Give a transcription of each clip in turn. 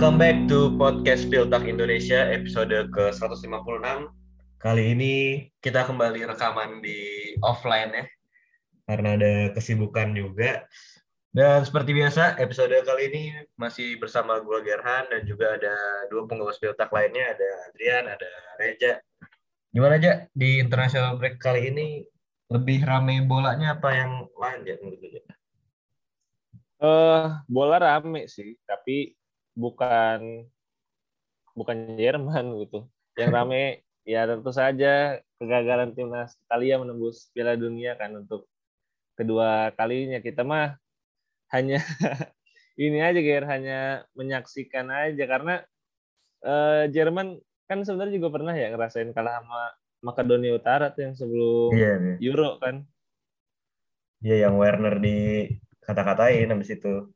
Welcome back to podcast Piltak Indonesia episode ke-156. Kali ini kita kembali rekaman di offline ya. Karena ada kesibukan juga. Dan seperti biasa, episode kali ini masih bersama gue Gerhan dan juga ada dua pengurus Piltak lainnya, ada Adrian, ada Reja. Gimana aja di international break kali ini lebih rame bolanya apa yang lain ya menurut aja? Uh, bola rame sih, tapi bukan bukan Jerman gitu. Yang rame ya tentu saja kegagalan timnas Italia menembus Piala Dunia kan untuk kedua kalinya kita mah hanya ini aja Ger, hanya menyaksikan aja karena uh, Jerman kan sebenarnya juga pernah ya ngerasain kalah sama Makedonia Utara tuh yang sebelum iya, iya. Euro kan. Iya yang Werner di kata-katain habis itu.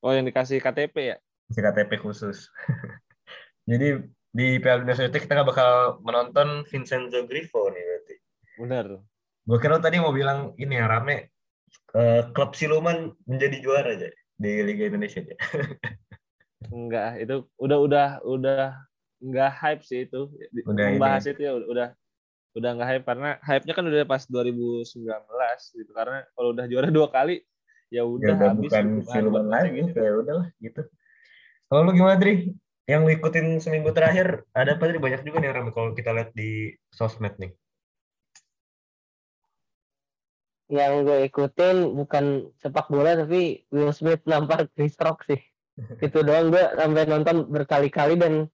Oh yang dikasih KTP ya? KTP khusus. Jadi di Piala Dunia Sosial kita nggak bakal menonton Vincenzo Grifo nih berarti. Benar. Gue kira tadi mau bilang ini yang rame uh, klub siluman menjadi juara aja di Liga Indonesia aja. Enggak, itu udah udah udah nggak hype sih itu. Udah Membahas ini. itu ya udah udah nggak hype karena hype-nya kan udah pas 2019 gitu karena kalau udah juara dua kali ya udah ya habis bukan siluman lagi gitu. ya udahlah gitu kalau lu gimana Dri yang lu ikutin seminggu terakhir ada apa Dri banyak juga nih ramai kalau kita lihat di sosmed nih. Yang gue ikutin bukan sepak bola tapi Will Smith nampar Chris Rock sih. Itu doang gue sampai nonton berkali-kali dan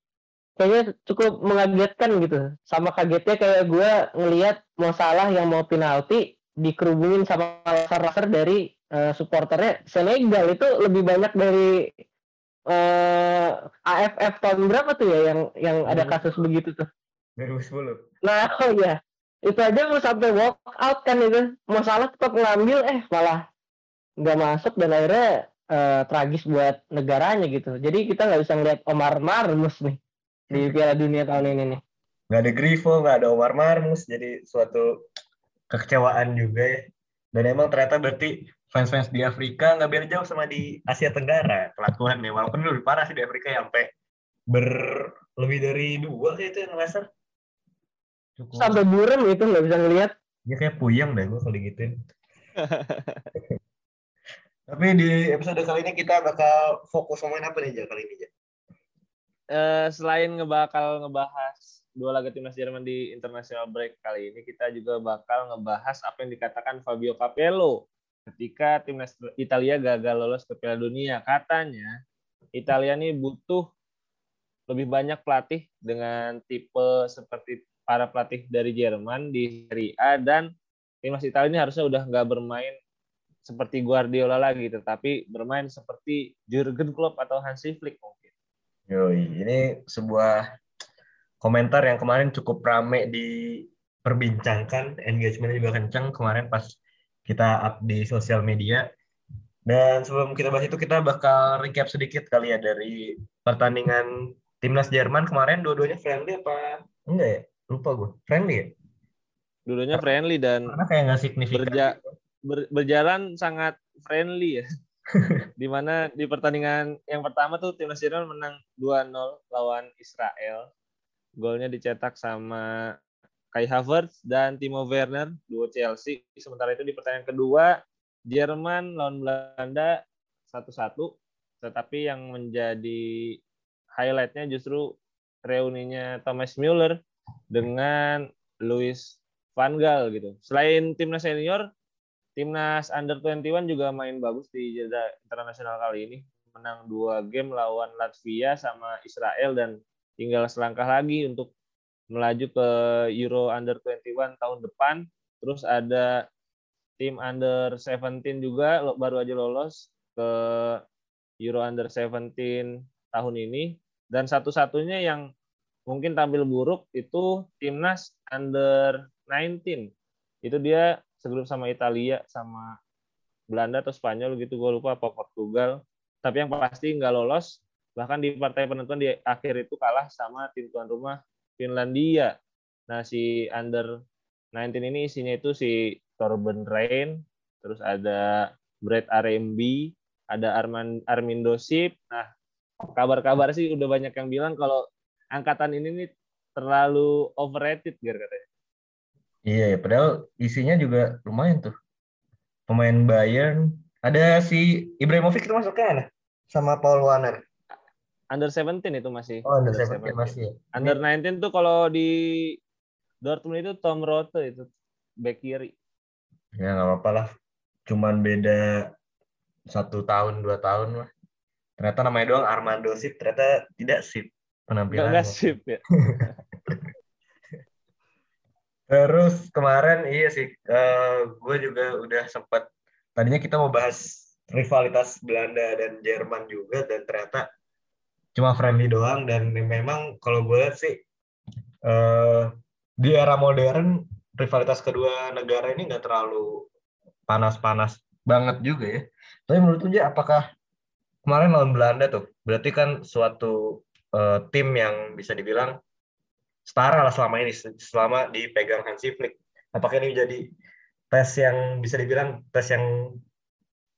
kayaknya cukup mengagetkan gitu. Sama kagetnya kayak gue ngelihat mau salah yang mau penalti dikerubungin sama laser-laser dari uh, supporternya Senegal. Itu lebih banyak dari eh, AFF tahun berapa tuh ya yang yang ada kasus begitu tuh? 2010. Nah, oh ya. Itu aja mau sampai walk out kan itu. Mau salah tetap ngambil eh malah nggak masuk dan akhirnya uh, tragis buat negaranya gitu. Jadi kita nggak bisa ngeliat Omar Marmus nih di Piala Dunia tahun ini nih. Gak ada Grifo, gak ada Omar Marmus, jadi suatu kekecewaan juga ya. Dan emang ternyata berarti fans-fans di Afrika nggak beda jauh sama di Asia Tenggara kelakuannya. Walaupun lebih parah sih di Afrika sampai ber lebih dari dua kayak itu yang laser. Cukup. Sampai burem itu nggak bisa ngelihat. Ya kayak puyeng deh gue kalau digituin. Tapi di episode kali ini kita bakal fokus ngomongin apa nih kali ini aja? uh, selain ngebakal ngebahas dua laga timnas Jerman di international break kali ini, kita juga bakal ngebahas apa yang dikatakan Fabio Capello ketika timnas Italia gagal lolos ke Piala Dunia. Katanya Italia ini butuh lebih banyak pelatih dengan tipe seperti para pelatih dari Jerman di Serie A dan timnas Italia ini harusnya udah nggak bermain seperti Guardiola lagi, tetapi bermain seperti Jurgen Klopp atau Hansi Flick Yoi, ini sebuah komentar yang kemarin cukup rame diperbincangkan, engagementnya juga kencang kemarin pas kita up di sosial media. Dan sebelum kita bahas itu, kita bakal recap sedikit kali ya dari pertandingan timnas Jerman kemarin. Dua-duanya friendly apa enggak ya? Lupa gue. Friendly ya? Dua-duanya friendly dan karena kayak nggak signifikan. Berja, gitu. ber, berjalan sangat friendly ya. di mana di pertandingan yang pertama tuh timnas Jerman menang 2-0 lawan Israel. Golnya dicetak sama Kai Havertz dan Timo Werner, duo Chelsea. Sementara itu di pertandingan kedua Jerman lawan Belanda 1-1. Tetapi yang menjadi highlightnya justru reuninya Thomas Müller dengan Louis van Gaal gitu. Selain timnas senior, Timnas Under 21 juga main bagus di jeda internasional kali ini. Menang dua game lawan Latvia sama Israel dan tinggal selangkah lagi untuk melaju ke Euro Under 21 tahun depan. Terus ada tim Under 17 juga baru aja lolos ke Euro Under 17 tahun ini. Dan satu-satunya yang mungkin tampil buruk itu timnas Under 19. Itu dia segrup sama Italia sama Belanda atau Spanyol gitu gue lupa apa Portugal tapi yang pasti nggak lolos bahkan di partai penentuan di akhir itu kalah sama tim tuan rumah Finlandia nah si under 19 ini isinya itu si Torben Rain terus ada Brett RMB ada Arman Armindo Sip nah kabar-kabar sih udah banyak yang bilang kalau angkatan ini nih terlalu overrated gitu katanya. Iya, ya, padahal isinya juga lumayan tuh. Pemain Bayern, ada si Ibrahimovic itu masuk ke mana? Sama Paul Warner. Under 17 itu masih. Oh, under, under 17, 17 masih ya. Under 19 tuh kalau di Dortmund itu Tom Rote itu back kiri. Ya nggak apa-apa lah. Cuman beda satu tahun dua tahun lah. Ternyata namanya doang Armando Sip, ternyata tidak sip penampilannya. Enggak sip ya. Terus kemarin iya sih, uh, eh, gue juga udah sempat tadinya kita mau bahas rivalitas Belanda dan Jerman juga dan ternyata cuma friendly doang dan memang kalau gue lihat sih uh, di era modern rivalitas kedua negara ini nggak terlalu panas-panas banget juga ya. Tapi menurut gue apakah kemarin lawan Belanda tuh berarti kan suatu uh, tim yang bisa dibilang setara lah selama ini selama dipegang Hansi Flick. Apakah ini jadi tes yang bisa dibilang tes yang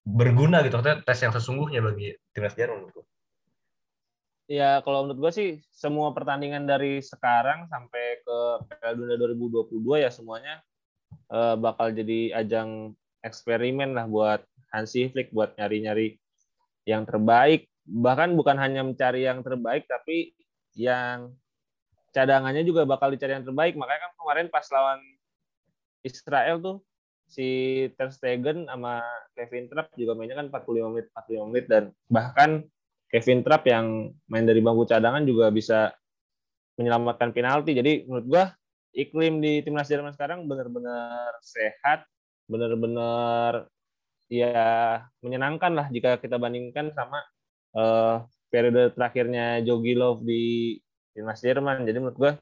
berguna gitu, tes yang sesungguhnya bagi timnas Jerman menurutku. Ya kalau menurut gue sih semua pertandingan dari sekarang sampai ke Piala Dunia 2022 ya semuanya uh, bakal jadi ajang eksperimen lah buat Hansi Flick buat nyari-nyari yang terbaik bahkan bukan hanya mencari yang terbaik tapi yang cadangannya juga bakal dicari yang terbaik. Makanya kan kemarin pas lawan Israel tuh si Ter Stegen sama Kevin Trapp juga mainnya kan 45 menit 45 menit dan bahkan Kevin Trapp yang main dari bangku cadangan juga bisa menyelamatkan penalti. Jadi menurut gua iklim di timnas Jerman sekarang benar-benar sehat, benar-benar ya menyenangkan lah jika kita bandingkan sama uh, periode terakhirnya Jogi Love di timnas Jerman. Jadi menurut gue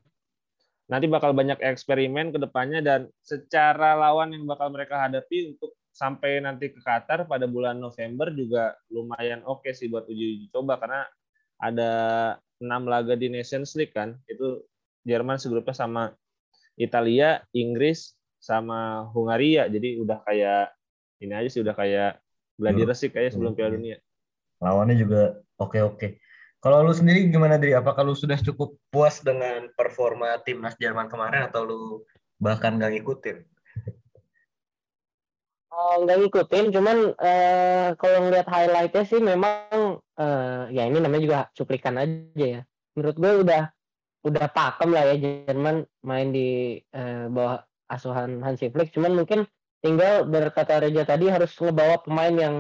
nanti bakal banyak eksperimen ke depannya dan secara lawan yang bakal mereka hadapi untuk sampai nanti ke Qatar pada bulan November juga lumayan oke okay sih buat uji, uji coba karena ada enam laga di Nations League kan itu Jerman segrupnya sama Italia, Inggris, sama Hungaria jadi udah kayak ini aja sih udah kayak gladi resik kayak sebelum Piala Dunia. Lawannya juga oke-oke. Kalau lu sendiri gimana dari apakah lu sudah cukup puas dengan performa timnas Jerman kemarin atau lu bahkan nggak ngikutin? Oh, nggak ngikutin, cuman uh, kalau ngeliat highlightnya sih memang uh, ya ini namanya juga cuplikan aja ya. Menurut gue udah udah pakem lah ya Jerman main di uh, bawah asuhan Hansi Flick. Cuman mungkin tinggal berkata Reja tadi harus ngebawa pemain yang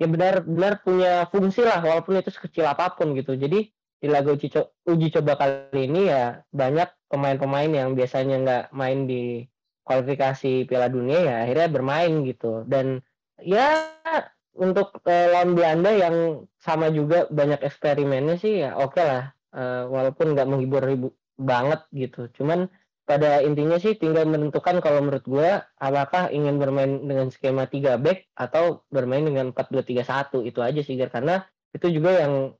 ya benar-benar punya fungsi lah walaupun itu sekecil apa pun gitu jadi di lagu uji, co uji coba kali ini ya banyak pemain-pemain yang biasanya nggak main di kualifikasi Piala Dunia ya akhirnya bermain gitu. Dan ya untuk uh, lawan Belanda yang sama juga banyak eksperimennya sih ya oke okay lah. Uh, walaupun nggak menghibur banget gitu. Cuman pada intinya sih tinggal menentukan kalau menurut gue apakah ingin bermain dengan skema 3 back atau bermain dengan 4-2-3-1 itu aja sih karena itu juga yang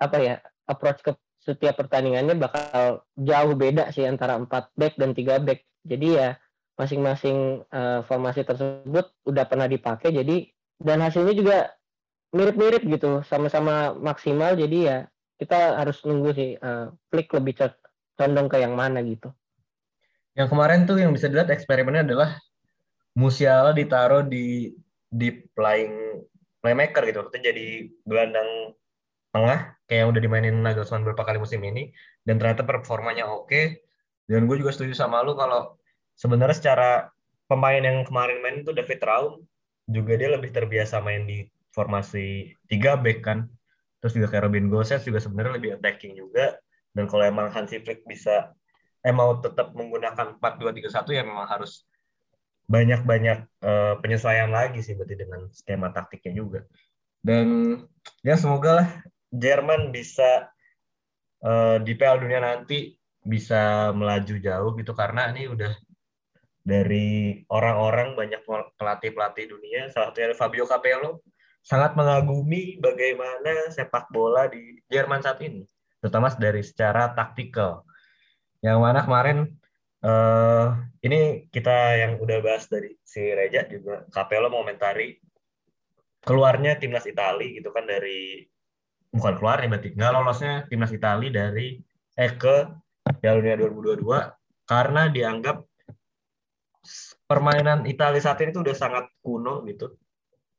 apa ya approach ke setiap pertandingannya bakal jauh beda sih antara 4 back dan 3 back jadi ya masing-masing uh, formasi tersebut udah pernah dipakai jadi dan hasilnya juga mirip-mirip gitu sama-sama maksimal jadi ya kita harus nunggu sih uh, Flick lebih condong ke yang mana gitu yang kemarin tuh yang bisa dilihat eksperimennya adalah Musiala ditaruh di di playing playmaker gitu. Itu jadi gelandang tengah kayak yang udah dimainin Nagelsmann beberapa kali musim ini dan ternyata performanya oke. Dan gue juga setuju sama lu kalau sebenarnya secara pemain yang kemarin main itu David Raum juga dia lebih terbiasa main di formasi 3 back kan. Terus juga kayak Robin Gosens juga sebenarnya lebih attacking juga. Dan kalau emang Hansi Flick bisa eh mau tetap menggunakan 4-2-3-1 ya memang harus banyak-banyak uh, penyesuaian lagi sih berarti dengan skema taktiknya juga. Dan ya semoga lah Jerman bisa uh, di Piala Dunia nanti bisa melaju jauh gitu karena ini udah dari orang-orang banyak pelatih-pelatih dunia salah satunya Fabio Capello sangat mengagumi bagaimana sepak bola di Jerman saat ini terutama dari secara taktikal. Yang mana kemarin uh, ini kita yang udah bahas dari si Reja juga Capello mengomentari keluarnya timnas Italia gitu kan dari bukan keluar ya berarti nggak lolosnya timnas Italia dari eh ke Piala Dunia 2022 karena dianggap permainan Italia saat ini tuh udah sangat kuno gitu.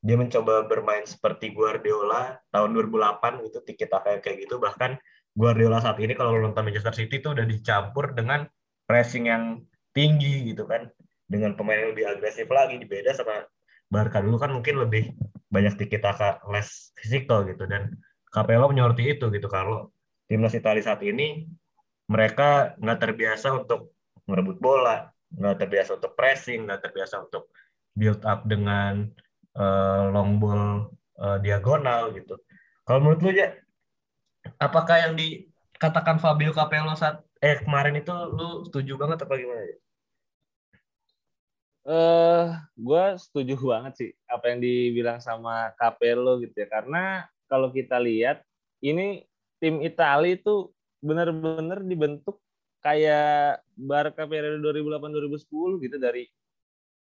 Dia mencoba bermain seperti Guardiola tahun 2008 gitu, tiki taka kayak gitu. Bahkan Guardiola saat ini kalau nonton Manchester City tuh udah dicampur dengan pressing yang tinggi gitu kan. Dengan pemain yang lebih agresif lagi, dibeda sama Barca dulu kan mungkin lebih banyak tiki taka less physical gitu. Dan Capello menyoroti itu gitu kalau timnas Italia saat ini mereka nggak terbiasa untuk merebut bola, nggak terbiasa untuk pressing, nggak terbiasa untuk build up dengan uh, long ball uh, diagonal gitu. Kalau menurut lu ya, apakah yang dikatakan Fabio Capello saat eh kemarin itu lu setuju banget apa gimana? Eh, uh, gue setuju banget sih apa yang dibilang sama Capello gitu ya. Karena kalau kita lihat ini tim Italia itu benar-benar dibentuk kayak Barca periode 2008-2010 gitu dari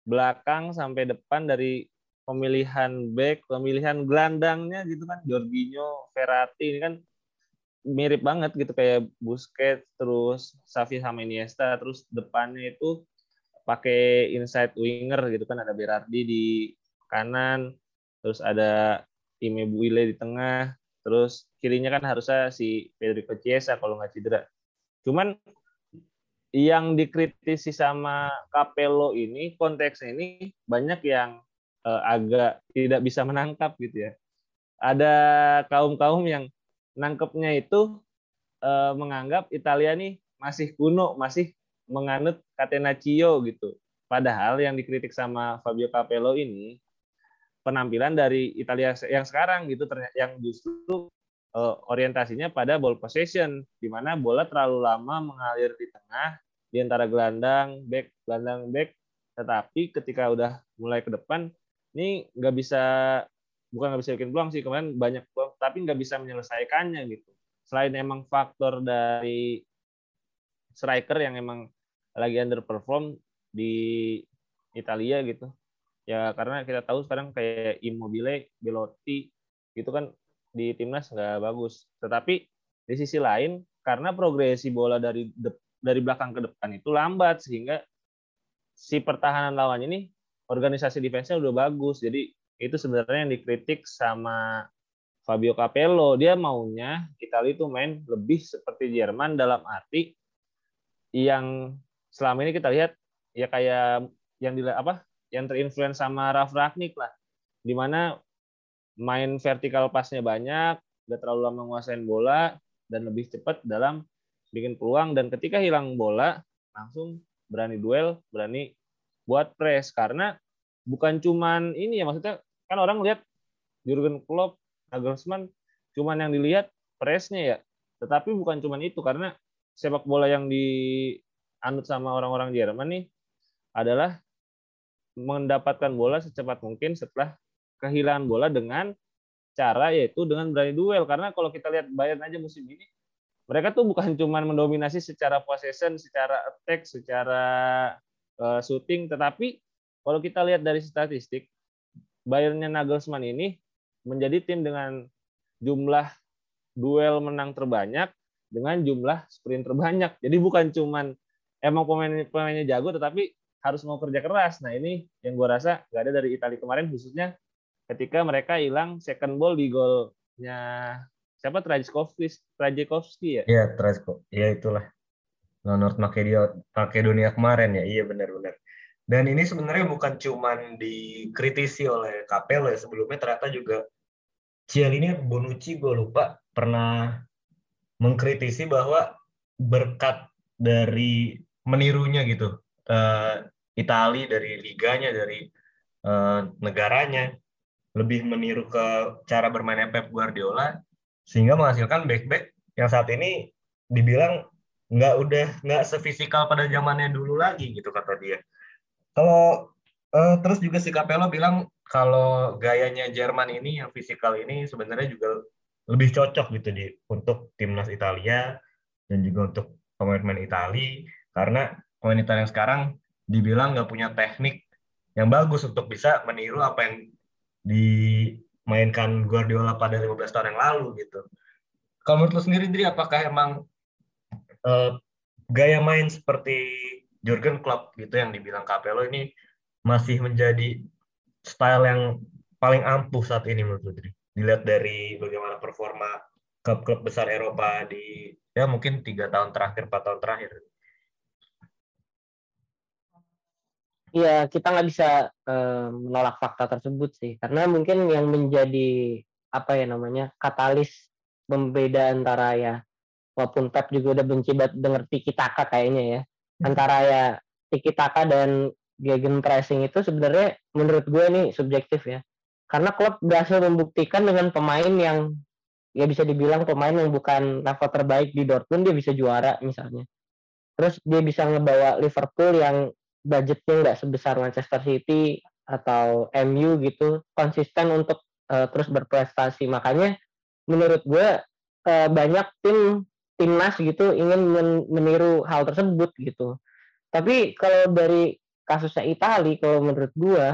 belakang sampai depan dari pemilihan back, pemilihan gelandangnya gitu kan. Jorginho, Verratti ini kan mirip banget gitu kayak Busquets terus Xavi sama Iniesta terus depannya itu pakai inside winger gitu kan. Ada Berardi di kanan terus ada Immobile di tengah terus kirinya kan harusnya si Federico Chiesa kalau nggak cedera cuman yang dikritisi sama Capello ini konteksnya ini banyak yang uh, agak tidak bisa menangkap gitu ya. Ada kaum-kaum yang nangkepnya itu uh, menganggap Italia nih masih kuno, masih menganut Catenaccio gitu. Padahal yang dikritik sama Fabio Capello ini penampilan dari Italia yang sekarang gitu yang justru uh, orientasinya pada ball possession, di mana bola terlalu lama mengalir di tengah di antara gelandang, back, gelandang, back. Tetapi ketika udah mulai ke depan, ini nggak bisa bukan nggak bisa bikin peluang sih kemarin banyak peluang, tapi nggak bisa menyelesaikannya gitu. Selain emang faktor dari striker yang emang lagi underperform di Italia gitu. Ya karena kita tahu sekarang kayak Immobile, Belotti gitu kan di timnas nggak bagus. Tetapi di sisi lain karena progresi bola dari dari belakang ke depan itu lambat sehingga si pertahanan lawan ini organisasi defense-nya udah bagus. Jadi itu sebenarnya yang dikritik sama Fabio Capello. Dia maunya Italia itu main lebih seperti Jerman dalam arti yang selama ini kita lihat ya kayak yang di apa yang terinfluence sama Ralf Ragnik lah. Di mana main vertikal pasnya banyak, gak terlalu lama menguasain bola dan lebih cepat dalam bikin peluang. Dan ketika hilang bola langsung berani duel, berani buat press. Karena bukan cuman ini ya maksudnya kan orang lihat Jurgen Klopp, Nagelsmann cuman yang dilihat pressnya ya, tetapi bukan cuman itu karena sepak bola yang dianut sama orang-orang Jerman nih adalah mendapatkan bola secepat mungkin setelah kehilangan bola dengan cara yaitu dengan berani duel karena kalau kita lihat Bayern aja musim ini mereka tuh bukan cuma mendominasi secara possession, secara attack, secara uh, shooting, tetapi kalau kita lihat dari statistik Bayernnya Nagelsmann ini menjadi tim dengan jumlah duel menang terbanyak dengan jumlah sprint terbanyak. Jadi bukan cuman emang pemain pemainnya jago, tetapi harus mau kerja keras. Nah ini yang gue rasa nggak ada dari Italia kemarin, khususnya ketika mereka hilang second ball di golnya siapa Trajikovski Trajikovski ya? Iya Trajikovski, ya itulah. North Makedonia, Makedonia kemarin ya, iya benar-benar. Dan ini sebenarnya bukan cuman dikritisi oleh Capello ya, sebelumnya ternyata juga Cialini Bonucci gue lupa pernah mengkritisi bahwa berkat dari menirunya gitu uh, Itali dari liganya dari uh, negaranya lebih meniru ke cara bermainnya Pep Guardiola sehingga menghasilkan back-back yang saat ini dibilang nggak udah nggak sefisikal pada zamannya dulu lagi gitu kata dia. Kalau uh, terus juga si Capello bilang kalau gayanya Jerman ini yang fisikal ini sebenarnya juga lebih cocok gitu di untuk timnas Italia dan juga untuk pemain-pemain Italia karena Italia yang sekarang dibilang nggak punya teknik yang bagus untuk bisa meniru apa yang di mainkan Guardiola pada 15 tahun yang lalu gitu. Kalau menurut lo sendiri, Dri, apakah emang uh, gaya main seperti Jurgen Klopp gitu yang dibilang Capello ini masih menjadi style yang paling ampuh saat ini menurut Dri? Dilihat dari bagaimana performa klub-klub besar Eropa di ya mungkin tiga tahun terakhir, empat tahun terakhir. Iya, kita nggak bisa uh, menolak fakta tersebut sih, karena mungkin yang menjadi apa ya namanya katalis pembeda antara ya, walaupun Pep juga udah benci banget denger tiki taka kayaknya ya, hmm. antara ya tiki taka dan gegen pressing itu sebenarnya menurut gue ini subjektif ya, karena klub berhasil membuktikan dengan pemain yang ya bisa dibilang pemain yang bukan level terbaik di Dortmund dia bisa juara misalnya, terus dia bisa ngebawa Liverpool yang budgetnya nggak sebesar Manchester City atau MU gitu konsisten untuk uh, terus berprestasi. Makanya menurut gue uh, banyak tim timnas gitu ingin men meniru hal tersebut gitu. Tapi kalau dari kasusnya Itali kalau menurut gue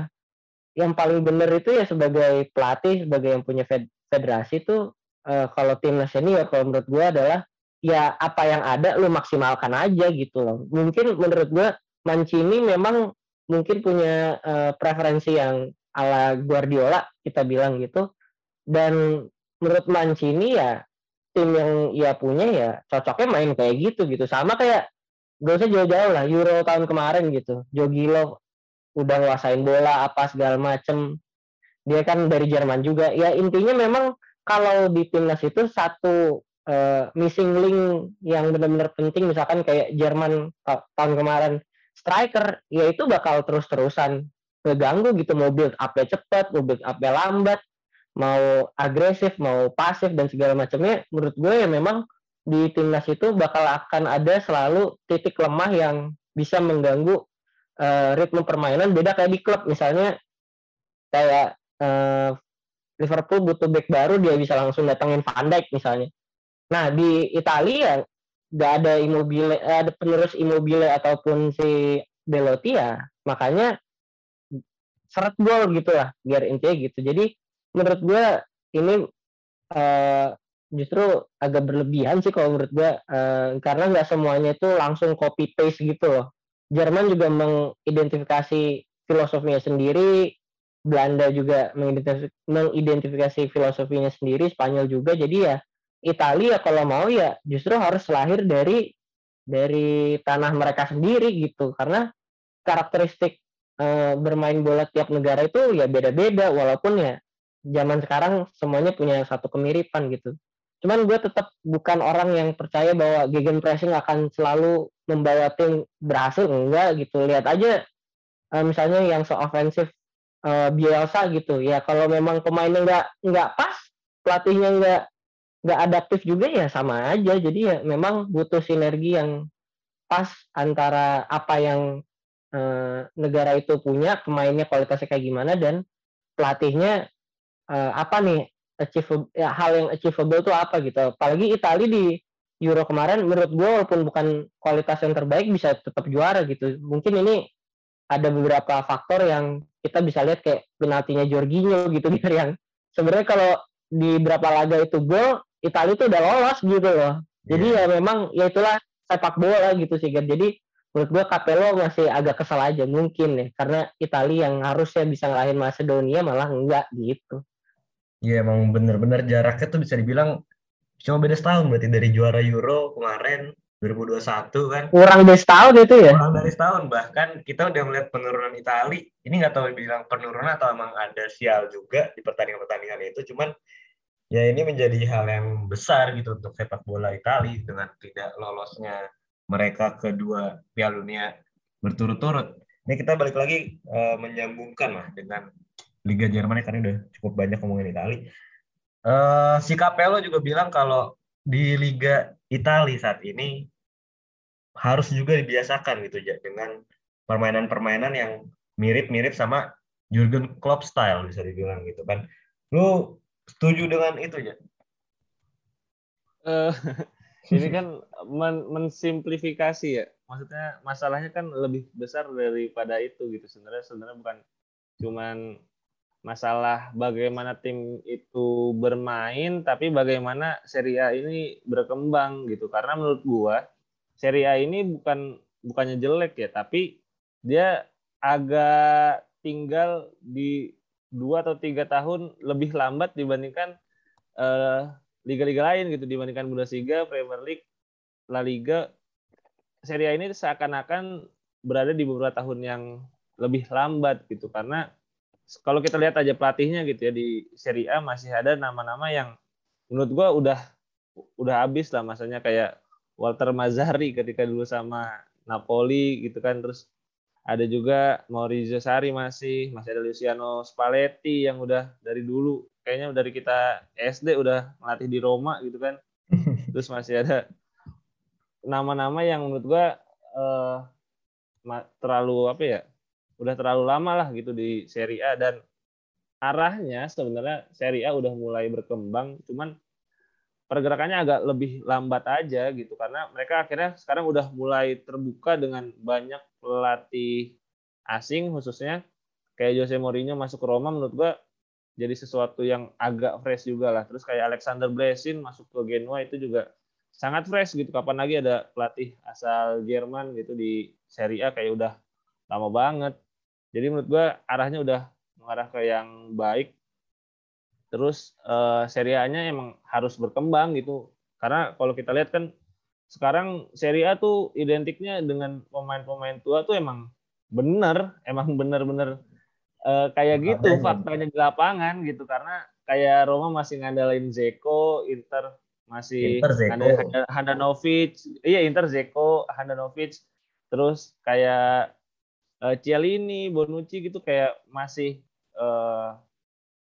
yang paling benar itu ya sebagai pelatih sebagai yang punya fed federasi itu uh, kalau timnas senior kalau menurut gue adalah ya apa yang ada lu maksimalkan aja gitu loh. Mungkin menurut gue Mancini memang mungkin punya uh, preferensi yang ala Guardiola kita bilang gitu. Dan menurut Mancini ya tim yang ia punya ya cocoknya main kayak gitu gitu. Sama kayak gak usah jauh-jauh lah Euro tahun kemarin gitu. Jogilo udah nguasain bola apa segala macem. Dia kan dari Jerman juga. Ya intinya memang kalau di timnas itu satu uh, missing link yang benar-benar penting misalkan kayak Jerman tahun kemarin striker ya itu bakal terus-terusan ngeganggu gitu mau build up cepat, mau build up lambat, mau agresif, mau pasif dan segala macamnya menurut gue ya memang di timnas itu bakal akan ada selalu titik lemah yang bisa mengganggu uh, ritme permainan beda kayak di klub misalnya kayak uh, Liverpool butuh back baru dia bisa langsung datangin Van Dijk misalnya. Nah di Italia nggak ada immobile ada penerus immobile ataupun si Belotti ya makanya seret gol gitu lah biar intinya gitu. Jadi menurut gue ini uh, justru agak berlebihan sih kalau menurut gue uh, karena nggak semuanya itu langsung copy paste gitu loh. Jerman juga mengidentifikasi filosofinya sendiri Belanda juga mengidentifikasi filosofinya sendiri Spanyol juga jadi ya Italia kalau mau ya justru harus lahir dari dari tanah mereka sendiri gitu karena karakteristik e, bermain bola tiap negara itu ya beda-beda walaupun ya zaman sekarang semuanya punya satu kemiripan gitu. Cuman gue tetap bukan orang yang percaya bahwa gegen pressing akan selalu membawa tim berhasil enggak gitu. Lihat aja e, misalnya yang seofensif e, Bielsa gitu ya kalau memang pemainnya nggak nggak pas pelatihnya nggak nggak adaptif juga ya sama aja. Jadi ya memang butuh sinergi yang pas antara apa yang e, negara itu punya pemainnya kualitasnya kayak gimana dan pelatihnya e, apa nih achievable ya, hal yang achievable itu apa gitu. Apalagi Italia di Euro kemarin menurut gue walaupun bukan kualitas yang terbaik bisa tetap juara gitu. Mungkin ini ada beberapa faktor yang kita bisa lihat kayak penaltinya Jorginho gitu biar yang sebenarnya kalau di berapa laga itu gol Italia itu udah lolos gitu loh. Jadi yeah. ya memang ya itulah sepak bola gitu sih kan. Jadi menurut gue Capello masih agak kesal aja mungkin ya karena Italia yang harusnya bisa ngalahin Macedonia malah enggak gitu. Iya yeah, emang bener-bener jaraknya tuh bisa dibilang cuma beda setahun berarti dari juara Euro kemarin 2021 kan. Kurang dari setahun itu ya? Kurang dari setahun bahkan kita udah melihat penurunan Italia. Ini nggak tahu bilang penurunan atau emang ada sial juga di pertandingan-pertandingan itu. Cuman ya ini menjadi hal yang besar gitu untuk sepak bola Italia dengan tidak lolosnya mereka kedua Piala Dunia berturut-turut. Ini kita balik lagi uh, menyambungkan lah dengan Liga Jerman karena udah cukup banyak ngomongin Italia. Uh, si Capello juga bilang kalau di Liga Italia saat ini harus juga dibiasakan gitu ya dengan permainan-permainan yang mirip-mirip sama Jurgen Klopp style bisa dibilang gitu kan. Lu setuju dengan itu ya? Uh, ini kan men mensimplifikasi ya. Maksudnya masalahnya kan lebih besar daripada itu gitu. Sebenarnya sebenarnya bukan cuman masalah bagaimana tim itu bermain tapi bagaimana Serie A ini berkembang gitu karena menurut gua Serie A ini bukan bukannya jelek ya tapi dia agak tinggal di dua atau tiga tahun lebih lambat dibandingkan uh, liga-liga lain gitu dibandingkan Bundesliga, Premier League, La Liga. Serie A ini seakan-akan berada di beberapa tahun yang lebih lambat gitu karena kalau kita lihat aja pelatihnya gitu ya di Serie A masih ada nama-nama yang menurut gua udah udah habis lah masanya kayak Walter Mazzari ketika dulu sama Napoli gitu kan terus ada juga Maurizio Sarri masih masih ada Luciano Spalletti yang udah dari dulu. Kayaknya dari kita SD udah melatih di Roma gitu kan. Terus masih ada nama-nama yang menurut gua uh, terlalu apa ya udah terlalu lama lah gitu di Serie A. Dan arahnya sebenarnya Serie A udah mulai berkembang cuman pergerakannya agak lebih lambat aja gitu. Karena mereka akhirnya sekarang udah mulai terbuka dengan banyak pelatih asing khususnya kayak Jose Mourinho masuk ke Roma menurut gua jadi sesuatu yang agak fresh juga lah terus kayak Alexander Blesin masuk ke Genoa itu juga sangat fresh gitu kapan lagi ada pelatih asal Jerman gitu di Serie A kayak udah lama banget jadi menurut gue arahnya udah mengarah ke yang baik. Terus uh, Serie A-nya emang harus berkembang gitu. Karena kalau kita lihat kan sekarang Serie A tuh identiknya dengan pemain-pemain tua tuh emang bener, emang bener-bener uh, kayak gitu faktanya di lapangan gitu. Karena kayak Roma masih ngandalin Zeko, Inter masih Inter Zeko. Handanovic, iya Inter Zeko, Handanovic, terus kayak uh, Cialini, Bonucci gitu kayak masih uh,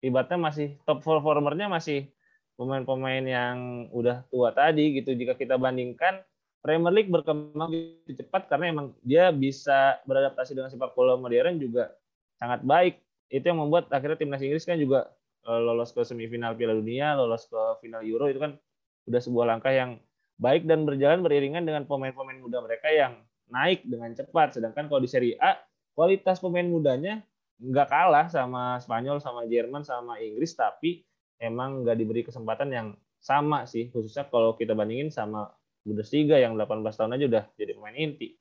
ibaratnya masih top performernya masih pemain-pemain yang udah tua tadi gitu jika kita bandingkan Premier League berkembang lebih cepat karena emang dia bisa beradaptasi dengan sepak bola modern juga sangat baik. Itu yang membuat akhirnya timnas Inggris kan juga uh, lolos ke semifinal Piala Dunia, lolos ke final Euro itu kan udah sebuah langkah yang baik dan berjalan beriringan dengan pemain-pemain muda mereka yang naik dengan cepat. Sedangkan kalau di Serie A, kualitas pemain mudanya nggak kalah sama Spanyol, sama Jerman, sama Inggris, tapi emang nggak diberi kesempatan yang sama sih, khususnya kalau kita bandingin sama Bundesliga yang 18 tahun aja udah jadi pemain inti.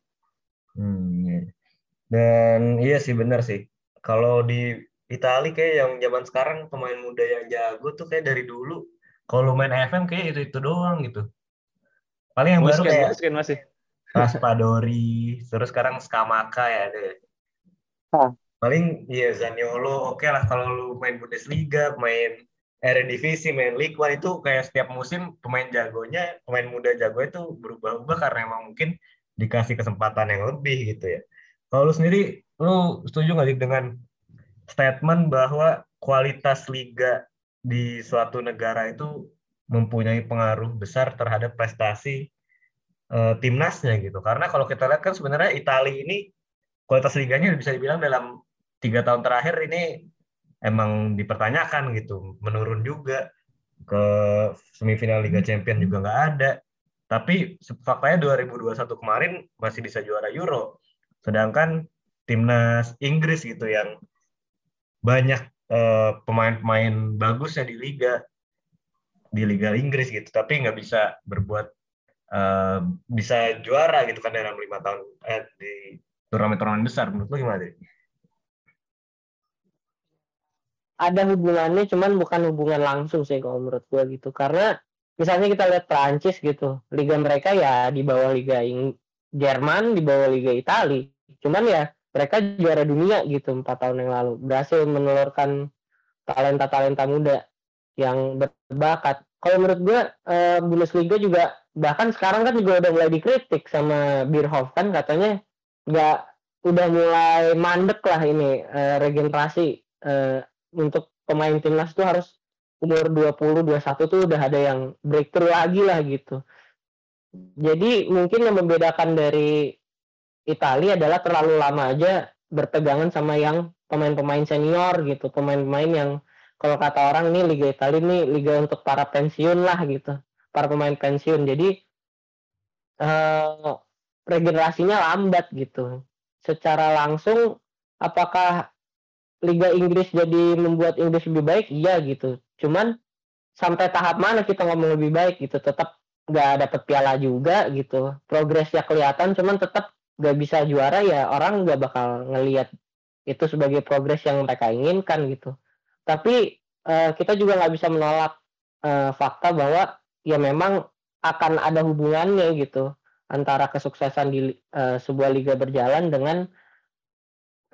Hmm, iya. Dan iya sih benar sih. Kalau di Italia kayak yang zaman sekarang pemain muda yang jago tuh kayak dari dulu. Kalau main FM kayak itu itu doang gitu. Paling yang baru kayak masih. Raspadori, terus sekarang Skamaka ya deh. Hah. Paling ya Zaniolo oke okay lah kalau lu main Bundesliga, main Eredivisie, main League One itu kayak setiap musim pemain jagonya, pemain muda jago itu berubah-ubah karena emang mungkin dikasih kesempatan yang lebih gitu ya. Kalau lu sendiri, lu setuju nggak dengan statement bahwa kualitas liga di suatu negara itu mempunyai pengaruh besar terhadap prestasi uh, timnasnya gitu. Karena kalau kita lihat kan sebenarnya Italia ini kualitas liganya bisa dibilang dalam tiga tahun terakhir ini emang dipertanyakan gitu, menurun juga ke semifinal Liga Champion juga nggak ada. Tapi faktanya 2021 kemarin masih bisa juara Euro. Sedangkan timnas Inggris gitu yang banyak eh, pemain-pemain bagusnya di liga di liga Inggris gitu, tapi nggak bisa berbuat uh, bisa juara gitu kan dalam lima tahun eh, di turnamen-turnamen besar. Menurut lo gimana deh? Ada hubungannya, cuman bukan hubungan langsung sih kalau menurut gue gitu. Karena misalnya kita lihat Prancis gitu, liga mereka ya di bawah liga Ing Jerman, di bawah liga Italia. Cuman ya mereka juara dunia gitu empat tahun yang lalu, berhasil menelurkan talenta-talenta muda yang berbakat. Kalau menurut gue, eh, Bundesliga juga bahkan sekarang kan juga udah mulai dikritik sama Bierhoff kan katanya nggak udah mulai mandek lah ini uh, regenerasi uh, untuk pemain timnas tuh harus umur 20 21 tuh udah ada yang breakthrough lagi lah gitu. Jadi mungkin yang membedakan dari Italia adalah terlalu lama aja berpegangan sama yang pemain-pemain senior gitu, pemain-pemain yang kalau kata orang nih Liga Italia nih liga untuk para pensiun lah gitu para pemain pensiun. Jadi uh, regenerasinya lambat gitu. Secara langsung apakah Liga Inggris jadi membuat Inggris lebih baik? Iya gitu. Cuman sampai tahap mana kita ngomong lebih baik gitu? Tetap nggak dapet piala juga gitu. Progresnya kelihatan cuman tetap nggak bisa juara ya orang nggak bakal ngelihat itu sebagai progres yang mereka inginkan gitu. Tapi uh, kita juga nggak bisa menolak uh, fakta bahwa ya memang akan ada hubungannya gitu antara kesuksesan di uh, sebuah liga berjalan dengan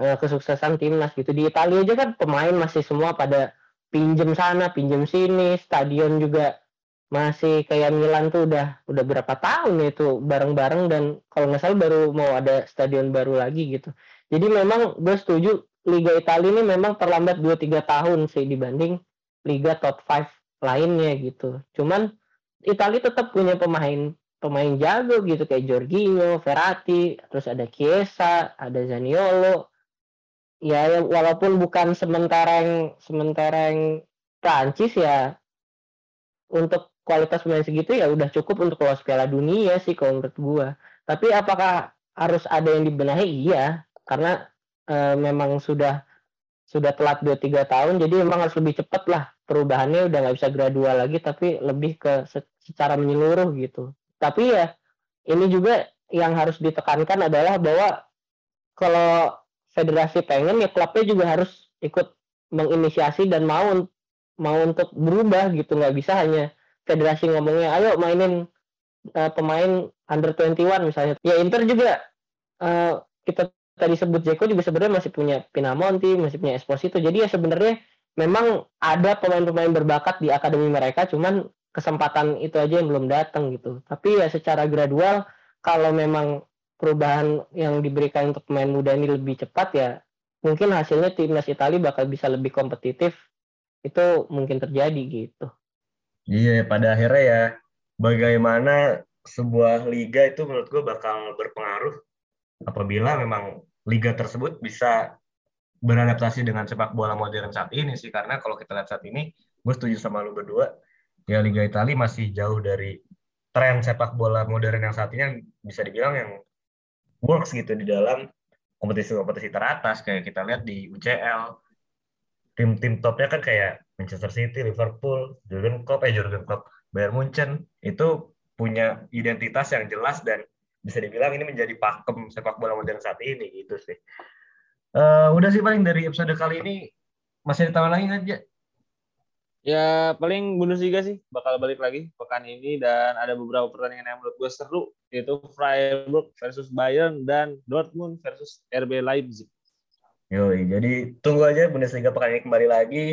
uh, kesuksesan timnas gitu. Di Italia aja kan pemain masih semua pada pinjem sana pinjem sini. Stadion juga masih kayak Milan tuh udah udah berapa tahun ya itu bareng-bareng. Dan kalau nggak salah baru mau ada stadion baru lagi gitu. Jadi memang gue setuju Liga Italia ini memang terlambat 2-3 tahun sih dibanding Liga top 5 lainnya gitu. Cuman Italia tetap punya pemain pemain jago gitu. Kayak Jorginho, Verratti, terus ada Chiesa, ada Zaniolo, ya walaupun bukan sementara yang sementara yang Prancis ya untuk kualitas pemain segitu ya udah cukup untuk lolos Piala Dunia sih kalau menurut gua. Tapi apakah harus ada yang dibenahi? Iya, karena e, memang sudah sudah telat 2-3 tahun jadi memang harus lebih cepat lah perubahannya udah nggak bisa gradual lagi tapi lebih ke secara menyeluruh gitu. Tapi ya ini juga yang harus ditekankan adalah bahwa kalau federasi pengen ya klubnya juga harus ikut menginisiasi dan mau mau untuk berubah gitu. Nggak bisa hanya federasi ngomongnya ayo mainin uh, pemain under 21 misalnya. Ya Inter juga uh, kita tadi sebut Jeko juga sebenarnya masih punya Pinamonti masih punya Esposito. Jadi ya sebenarnya memang ada pemain-pemain berbakat di akademi mereka cuman kesempatan itu aja yang belum datang gitu. Tapi ya secara gradual kalau memang perubahan yang diberikan untuk pemain muda ini lebih cepat ya mungkin hasilnya timnas Italia bakal bisa lebih kompetitif itu mungkin terjadi gitu. Iya pada akhirnya ya bagaimana sebuah liga itu menurut gue bakal berpengaruh apabila memang liga tersebut bisa beradaptasi dengan sepak bola modern saat ini sih karena kalau kita lihat saat ini gue setuju sama lu berdua ya Liga Italia masih jauh dari tren sepak bola modern yang saat ini bisa dibilang yang works gitu di dalam kompetisi-kompetisi teratas kayak kita lihat di UCL tim-tim topnya kan kayak Manchester City, Liverpool, Jurgen Klopp, eh Jurgen Klopp, Bayern Munchen itu punya identitas yang jelas dan bisa dibilang ini menjadi pakem sepak bola modern saat ini gitu sih. Uh, udah sih paling dari episode kali ini masih ada lagi nggak? Ya paling Bundesliga sih bakal balik lagi pekan ini dan ada beberapa pertandingan yang menurut gue seru yaitu Freiburg versus Bayern dan Dortmund versus RB Leipzig. Yoi, jadi tunggu aja Bundesliga pekan ini kembali lagi.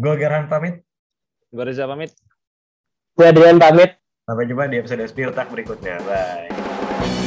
Gue Geran pamit. Gue Reza pamit. Gue Adrian pamit. Sampai jumpa di episode Spiltak berikutnya. Bye.